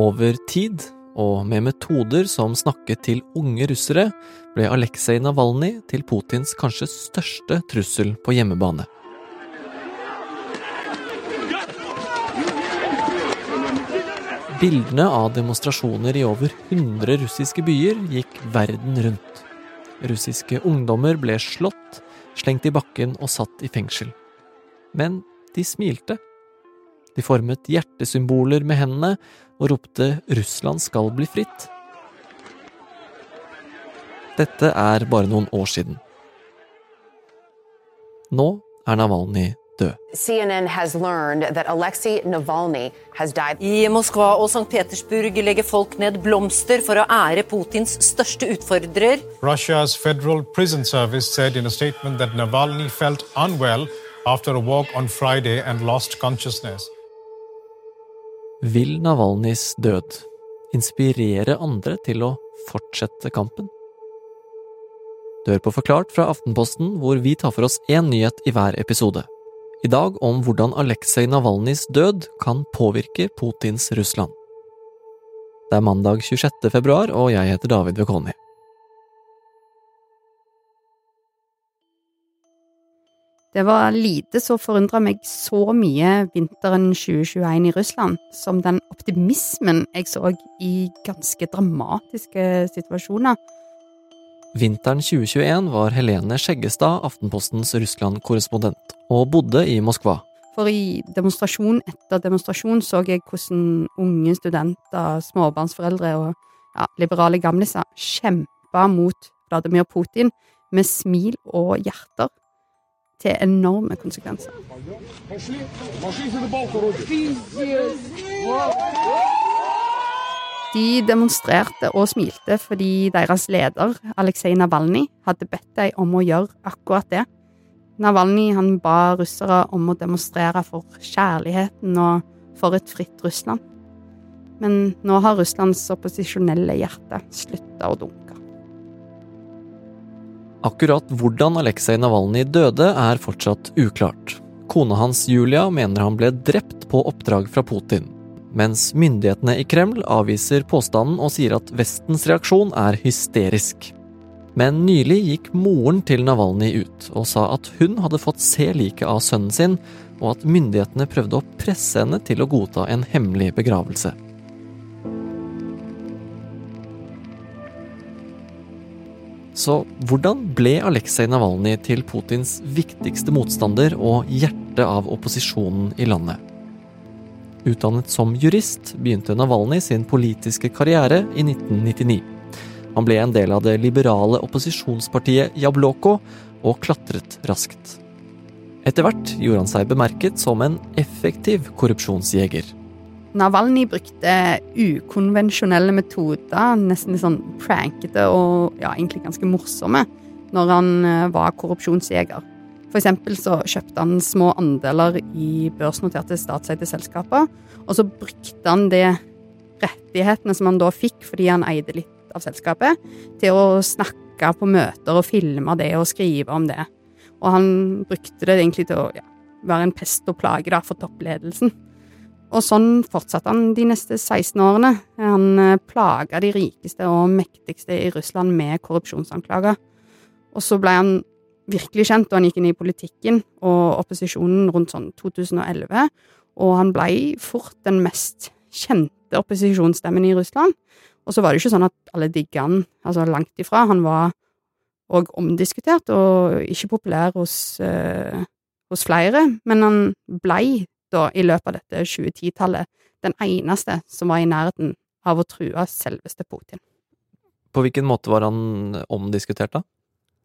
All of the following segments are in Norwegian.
Over tid, og med metoder som snakket til unge russere, ble Aleksej Navalnyj til Putins kanskje største trussel på hjemmebane. Bildene av demonstrasjoner i over 100 russiske byer gikk verden rundt. Russiske ungdommer ble slått, slengt i bakken og satt i fengsel. Men de smilte. De formet hjertesymboler med hendene og ropte 'Russland skal bli fritt'. Dette er bare noen år siden. Nå er Navalny død. CNN has learned that Alexei Navalny has died. I Moskva og St. Petersburg legger folk ned blomster for å ære Putins største utfordrer. Russia's Federal Prison Service said in a statement that Navalny felt unwell after a walk on Friday and lost consciousness. Vil Navalnyjs død inspirere andre til å fortsette kampen? Du hører på Forklart fra Aftenposten, hvor vi tar for oss én nyhet i hver episode. I dag om hvordan Aleksej Navalnyjs død kan påvirke Putins Russland. Det er mandag 26. februar, og jeg heter David Vekoni. Det var lite som forundra meg så mye vinteren 2021 i Russland, som den optimismen jeg så i ganske dramatiske situasjoner. Vinteren 2021 var Helene Skjeggestad Aftenpostens Russland-korrespondent, og bodde i Moskva. For i demonstrasjon etter demonstrasjon så jeg hvordan unge studenter, småbarnsforeldre og ja, liberale gamliser kjempa mot Vladimir Putin med smil og hjerter til enorme konsekvenser. De demonstrerte og smilte fordi deres leder, Aleksej Navalnyj, hadde bedt dem om å gjøre akkurat det. Navalnyj han ba russere om å demonstrere for kjærligheten og for et fritt Russland. Men nå har Russlands opposisjonelle hjerte slutta å dunke. Akkurat hvordan Aleksej Navalnyj døde, er fortsatt uklart. Kona hans Julia mener han ble drept på oppdrag fra Putin, mens myndighetene i Kreml avviser påstanden og sier at Vestens reaksjon er hysterisk. Men nylig gikk moren til Navalnyj ut og sa at hun hadde fått se liket av sønnen sin, og at myndighetene prøvde å presse henne til å godta en hemmelig begravelse. Så hvordan ble Aleksej Navalnyj til Putins viktigste motstander og hjerte av opposisjonen i landet? Utdannet som jurist begynte Navalnyj sin politiske karriere i 1999. Han ble en del av det liberale opposisjonspartiet Jabloko og klatret raskt. Etter hvert gjorde han seg bemerket som en effektiv korrupsjonsjeger. Navalny brukte ukonvensjonelle metoder, nesten litt sånn prankete og ja, egentlig ganske morsomme, når han eh, var korrupsjonsjeger. For eksempel så kjøpte han små andeler i børsnoterte statseide selskaper, og så brukte han de rettighetene som han da fikk fordi han eide litt av selskapet, til å snakke på møter og filme det og skrive om det. Og han brukte det egentlig til å ja, være en pest og plage da, for toppledelsen. Og sånn fortsatte han de neste 16 årene. Han eh, plaga de rikeste og mektigste i Russland med korrupsjonsanklager. Og så ble han virkelig kjent da han gikk inn i politikken og opposisjonen rundt sånn 2011, og han ble fort den mest kjente opposisjonsstemmen i Russland. Og så var det ikke sånn at alle digga han, altså langt ifra. Han var òg omdiskutert og ikke populær hos, uh, hos flere, men han blei da i løpet av dette 2010-tallet den eneste som var i nærheten av å true selveste Putin. På hvilken måte var han omdiskutert, da?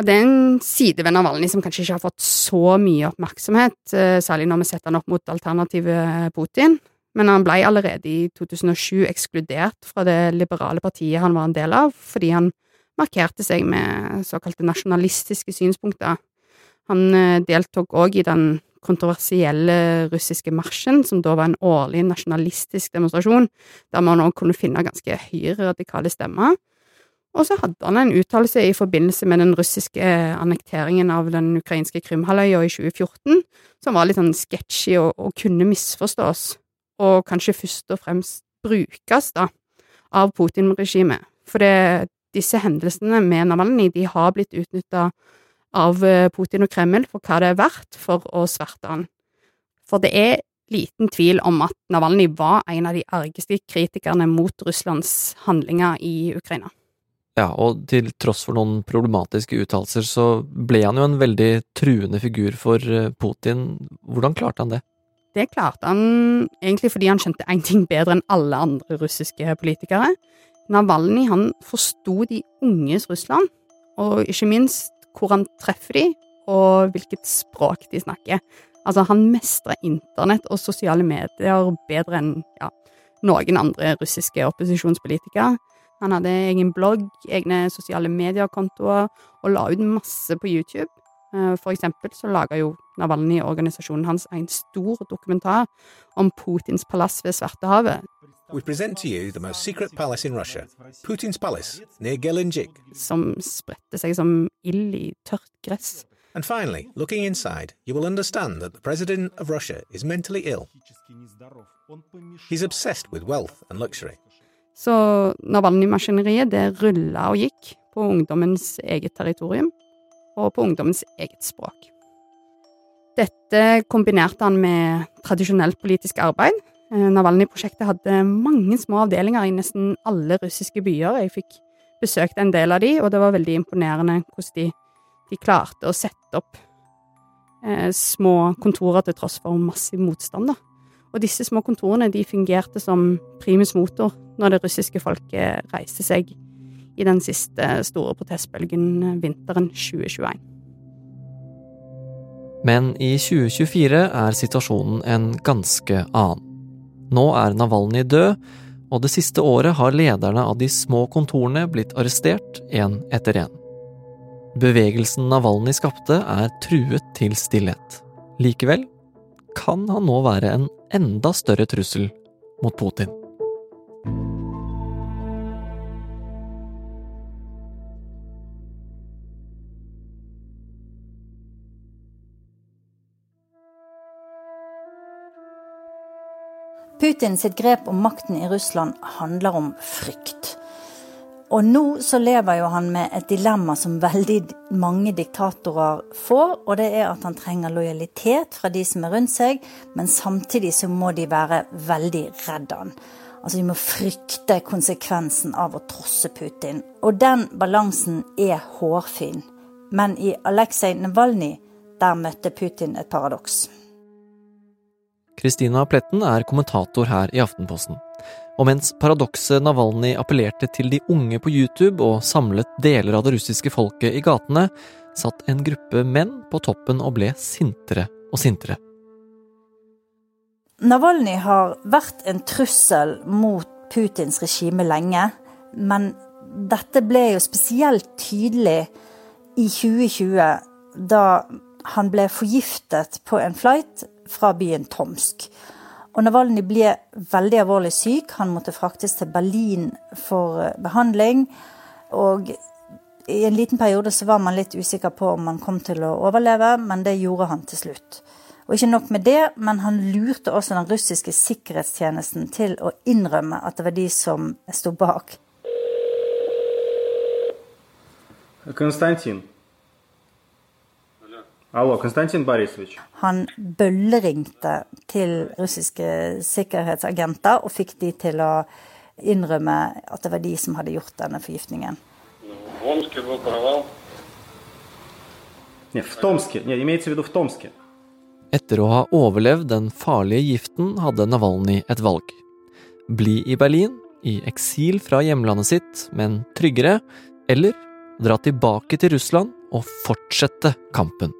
Det er en side ved Navalny som kanskje ikke har fått så mye oppmerksomhet, eh, særlig når vi setter han opp mot alternativet Putin. Men han ble allerede i 2007 ekskludert fra det liberale partiet han var en del av, fordi han markerte seg med såkalte nasjonalistiske synspunkter. Han eh, deltok òg i den kontroversielle russiske marsjen, som da var en årlig nasjonalistisk demonstrasjon, der man òg kunne finne ganske høyreradikale stemmer. Og så hadde han en uttalelse i forbindelse med den russiske annekteringen av den ukrainske Krymhalvøya i 2014, som var litt sånn sketchy og, og kunne misforstås, og kanskje først og fremst brukes da, av Putin-regimet. For det, disse hendelsene med Navalny de har blitt utnytta av eh, Putin og Kreml for hva det er verdt for å sverte han. For det er liten tvil om at Navalny var en av de argeste kritikerne mot Russlands handlinger i Ukraina. Ja, og til tross for noen problematiske uttalelser, så ble han jo en veldig truende figur for eh, Putin. Hvordan klarte han det? Det klarte han egentlig fordi han skjønte én ting bedre enn alle andre russiske politikere. Navalny han forsto de unges Russland, og ikke minst hvor han treffer de, og hvilket språk de snakker. Altså, han mestrer internett og sosiale medier bedre enn ja, noen andre russiske opposisjonspolitikere. Han hadde egen blogg, egne sosiale mediekontoer, og la ut masse på YouTube. Eh, for eksempel så laga jo Navalny-organisasjonen hans en stor dokumentar om Putins palass ved Svartehavet. We present to you the most secret palace in Russia, Putin's palace near Gelenjik. Som spredte seg som ild i tørt gress. And finally, looking inside, you will understand that the president of Russia is mentally ill. He's obsessed with wealth and luxury. Så Navalny-maskineriet det rulla og gikk på ungdommens eget territorium og på ungdommens eget språk. Dette kombinerte han med tradisjonelt politisk arbeid. Eh, Navalny-prosjektet hadde mange små avdelinger i nesten alle russiske byer. Jeg fikk besøkt en del av de, og det var veldig imponerende hvordan de, de klarte å sette opp eh, små kontorer til tross for massiv motstand. Da. Og disse små kontorene de fungerte som primus motor når det russiske folket reiste seg i den siste store protestbølgen vinteren 2021. Men i 2024 er situasjonen en ganske annen. Nå er Navalny død, og det siste året har lederne av de små kontorene blitt arrestert én etter én. Bevegelsen Navalny skapte, er truet til stillhet. Likevel kan han nå være en enda større trussel mot Putin. Putin sitt grep om makten i Russland handler om frykt. Og nå så lever jo han med et dilemma som veldig mange diktatorer får, og det er at han trenger lojalitet fra de som er rundt seg, men samtidig så må de være veldig redd han. Altså de må frykte konsekvensen av å trosse Putin. Og den balansen er hårfin. Men i Aleksej Navalnyj, der møtte Putin et paradoks. Kristina Pletten er kommentator her i Aftenposten. Og mens paradokset Navalny appellerte til de unge på YouTube og samlet deler av det russiske folket i gatene, satt en gruppe menn på toppen og ble sintere og sintere. Navalny har vært en trussel mot Putins regime lenge, men dette ble jo spesielt tydelig i 2020, da han ble forgiftet på en flight fra byen Tomsk. Og Navalny ble veldig alvorlig syk. Han måtte fraktes til Berlin for eh, behandling. Og i en liten periode så var man litt usikker på om han kom til å overleve, men det gjorde han til slutt. Og ikke nok med det, men han lurte også den russiske sikkerhetstjenesten til å innrømme at det var de som sto bak. Konstantin. Hallo, Konstantin Barisovic. Han bølleringte til russiske sikkerhetsagenter og fikk de til å innrømme at det var de som hadde gjort denne forgiftningen. Etter å ha overlevd den farlige giften hadde Navalny et valg. Bli i Berlin, i eksil fra hjemlandet sitt, men tryggere, eller dra tilbake til Russland og fortsette kampen.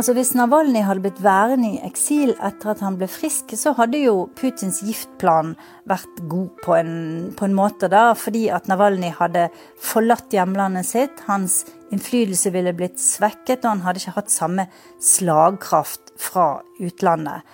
Altså Hvis Navalnyj hadde blitt værende i eksil etter at han ble frisk, så hadde jo Putins giftplan vært god på en, på en måte, da, fordi at Navalnyj hadde forlatt hjemlandet sitt. Hans innflytelse ville blitt svekket, og han hadde ikke hatt samme slagkraft fra utlandet.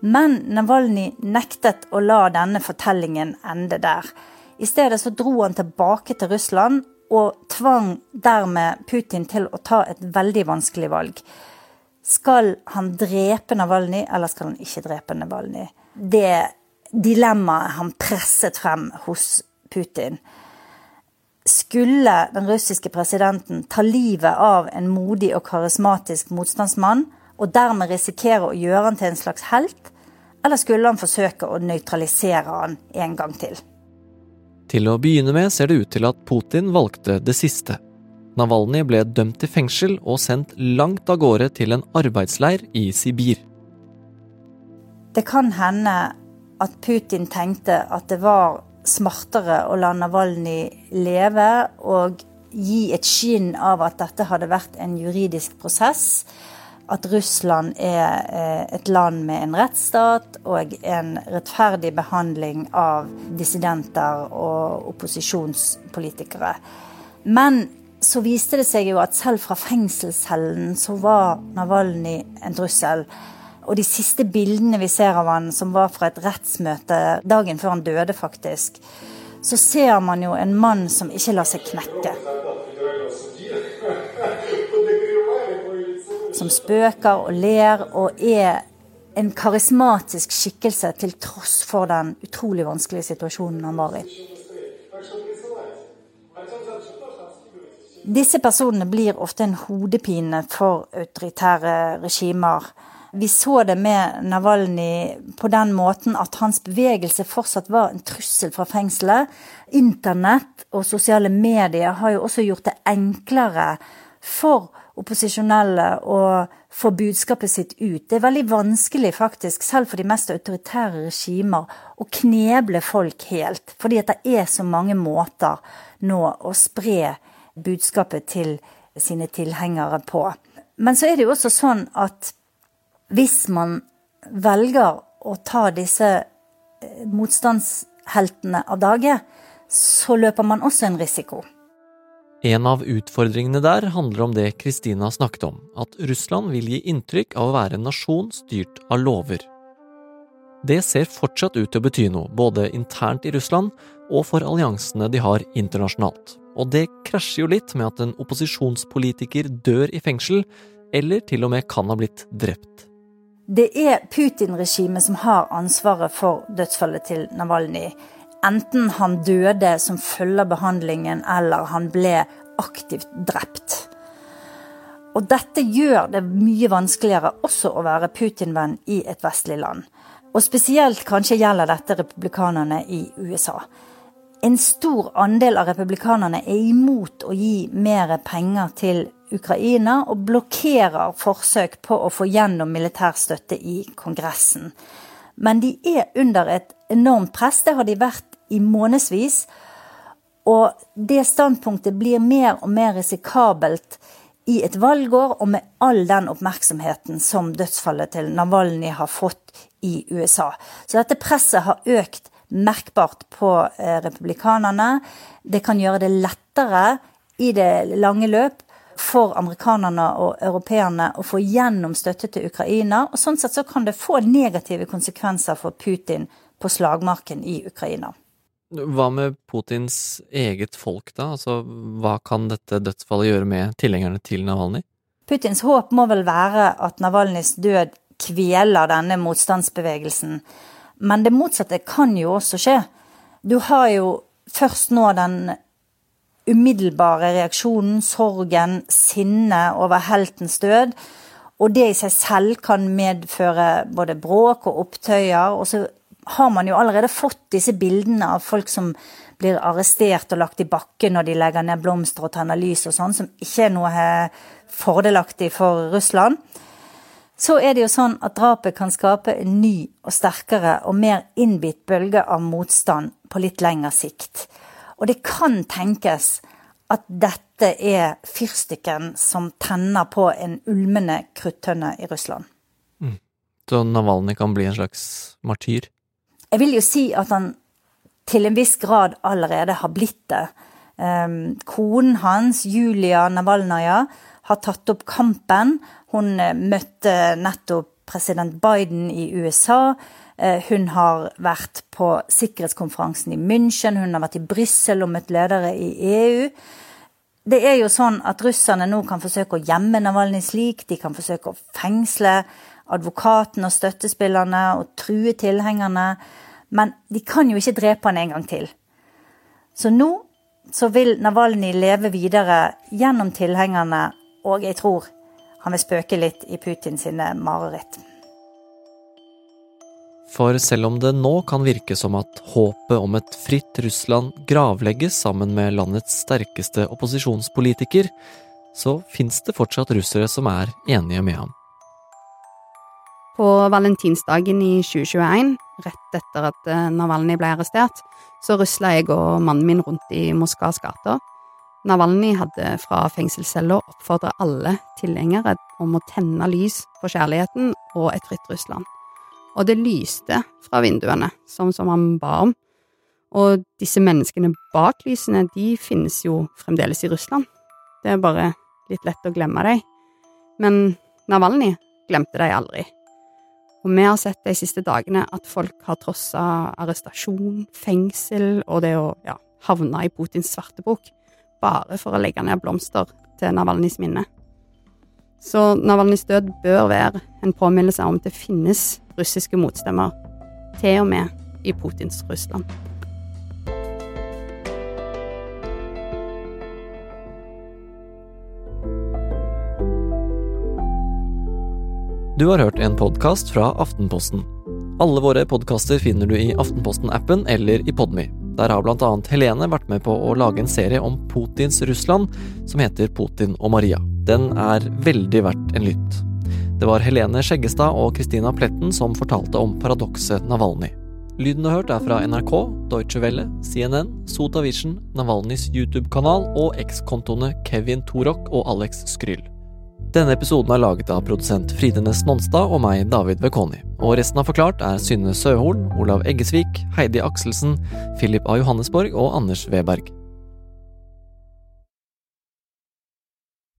Men Navalnyj nektet å la denne fortellingen ende der. I stedet så dro han tilbake til Russland og tvang dermed Putin til å ta et veldig vanskelig valg. Skal han drepe Navalny, eller skal han ikke drepe Navalny? Det dilemmaet han presset frem hos Putin. Skulle den russiske presidenten ta livet av en modig og karismatisk motstandsmann, og dermed risikere å gjøre han til en slags helt, eller skulle han forsøke å nøytralisere han en gang til? Til å begynne med ser det ut til at Putin valgte det siste. Navalnyj ble dømt til fengsel og sendt langt av gårde til en arbeidsleir i Sibir. Det kan hende at Putin tenkte at det var smartere å la Navalnyj leve og gi et skinn av at dette hadde vært en juridisk prosess. At Russland er eh, et land med en rettsstat og en rettferdig behandling av dissidenter og opposisjonspolitikere. Men så viste det seg jo at selv fra fengselscellen så var Navalny en trussel. Og de siste bildene vi ser av han, som var fra et rettsmøte dagen før han døde, faktisk, så ser man jo en mann som ikke lar seg knekke. Som spøker og ler og er en karismatisk skikkelse til tross for den utrolig vanskelige situasjonen han var i. Disse personene blir ofte en hodepine for autoritære regimer. Vi så det med Navalny på den måten at hans bevegelse fortsatt var en trussel fra fengselet. Internett og sosiale medier har jo også gjort det enklere for opposisjonelle å få budskapet sitt ut. Det er veldig vanskelig, faktisk, selv for de mest autoritære regimer, å kneble folk helt. Fordi at det er så mange måter nå å spre budskapet til sine tilhengere på. Men så er det jo også sånn at hvis man velger å ta disse eh, motstandsheltene av dage, så løper man også en risiko. En av utfordringene der handler om det Kristina snakket om, at Russland vil gi inntrykk av å være en nasjon styrt av lover. Det ser fortsatt ut til å bety noe, både internt i Russland og for alliansene de har internasjonalt. Og det krasjer jo litt med at en opposisjonspolitiker dør i fengsel, eller til og med kan ha blitt drept. Det er Putin-regimet som har ansvaret for dødsfallet til Navalnyj. Enten han døde som følge av behandlingen, eller han ble aktivt drept. Og dette gjør det mye vanskeligere også å være Putin-venn i et vestlig land. Og spesielt kanskje gjelder dette republikanerne i USA. En stor andel av republikanerne er imot å gi mer penger til Ukraina og blokkerer forsøk på å få gjennom militær støtte i Kongressen. Men de er under et enormt press. Det har de vært i månedsvis. Og det standpunktet blir mer og mer risikabelt i et valgår, og med all den oppmerksomheten som dødsfallet til Navalny har fått i USA. Så dette presset har økt merkbart på eh, republikanerne. Det kan gjøre det lettere i det lange løp for amerikanerne og europeerne å få gjennom støtte til Ukraina. Og sånn sett så kan det få negative konsekvenser for Putin på slagmarken i Ukraina. Hva med Putins eget folk, da? Altså, hva kan dette dødsfallet gjøre med tilhengerne til Navalny? Putins håp må vel være at Navalnys død kveler denne motstandsbevegelsen. Men det motsatte kan jo også skje. Du har jo først nå den umiddelbare reaksjonen, sorgen, sinne over heltens død. Og det i seg selv kan medføre både bråk og opptøyer. Og så har man jo allerede fått disse bildene av folk som blir arrestert og lagt i bakken når de legger ned blomster og tenner lys og sånn, som ikke er noe fordelaktig for Russland. Så er det jo sånn at drapet kan skape en ny og sterkere og mer innbitt bølge av motstand på litt lengre sikt. Og det kan tenkes at dette er fyrstikken som tenner på en ulmende kruttønne i Russland. Mm. Så Navalny kan bli en slags martyr? Jeg vil jo si at han til en viss grad allerede har blitt det. Um, konen hans, Julia Navalnaja, har tatt opp kampen. Hun eh, møtte nettopp president Biden i USA. Eh, hun har vært på sikkerhetskonferansen i München, hun har vært i Brussel og møtt ledere i EU. Det er jo sånn at russerne nå kan forsøke å gjemme Navalnyj slik. De kan forsøke å fengsle advokaten og støttespillerne og true tilhengerne. Men de kan jo ikke drepe han en gang til. Så nå så vil Navalnyj leve videre gjennom tilhengerne, og jeg tror han vil spøke litt i Putin sine mareritt. For selv om det nå kan virke som at håpet om et fritt Russland gravlegges sammen med landets sterkeste opposisjonspolitiker, så fins det fortsatt russere som er enige med ham. På valentinsdagen i 2021, rett etter at eh, Navalnyj ble arrestert, så rusla jeg og mannen min rundt i Moskvas gater. Navalnyj hadde fra fengselscella oppfordra alle tilhengere om å tenne lys for kjærligheten og et fritt Russland. Og det lyste fra vinduene, sånn som han ba om. Og disse menneskene bak lysene, de finnes jo fremdeles i Russland. Det er bare litt lett å glemme dem. Men Navalnyj glemte dem aldri. Og vi har sett de siste dagene at folk har trossa arrestasjon, fengsel og det å ja, havne i Putins svartebok bare for å legge ned blomster til Navalnyjs minne. Så Navalnyjs død bør være en påminnelse om at det finnes russiske motstemmer, til og med i Putins Russland. Du har hørt en podkast fra Aftenposten. Alle våre podkaster finner du i Aftenposten-appen eller i Podmy. Der har annet Helene vært med på å lage en serie om Putins Russland som heter Putin og Maria. Den er veldig verdt en lytt. Det var Helene Skjeggestad og Christina Pletten som fortalte om paradokset Navalny. Lyden du har hørt er fra NRK, Deutsche Welle, CNN, Sotavision, Navalnys YouTube-kanal og ekskontoene Kevin Torok og Alex Skryl. Denne episoden er laget av produsent Fride Næss Nonstad og meg, David Vekoni. Og resten av Forklart er Synne Søhol, Olav Eggesvik, Heidi Akselsen, Philip A. Johannesborg og Anders Weberg.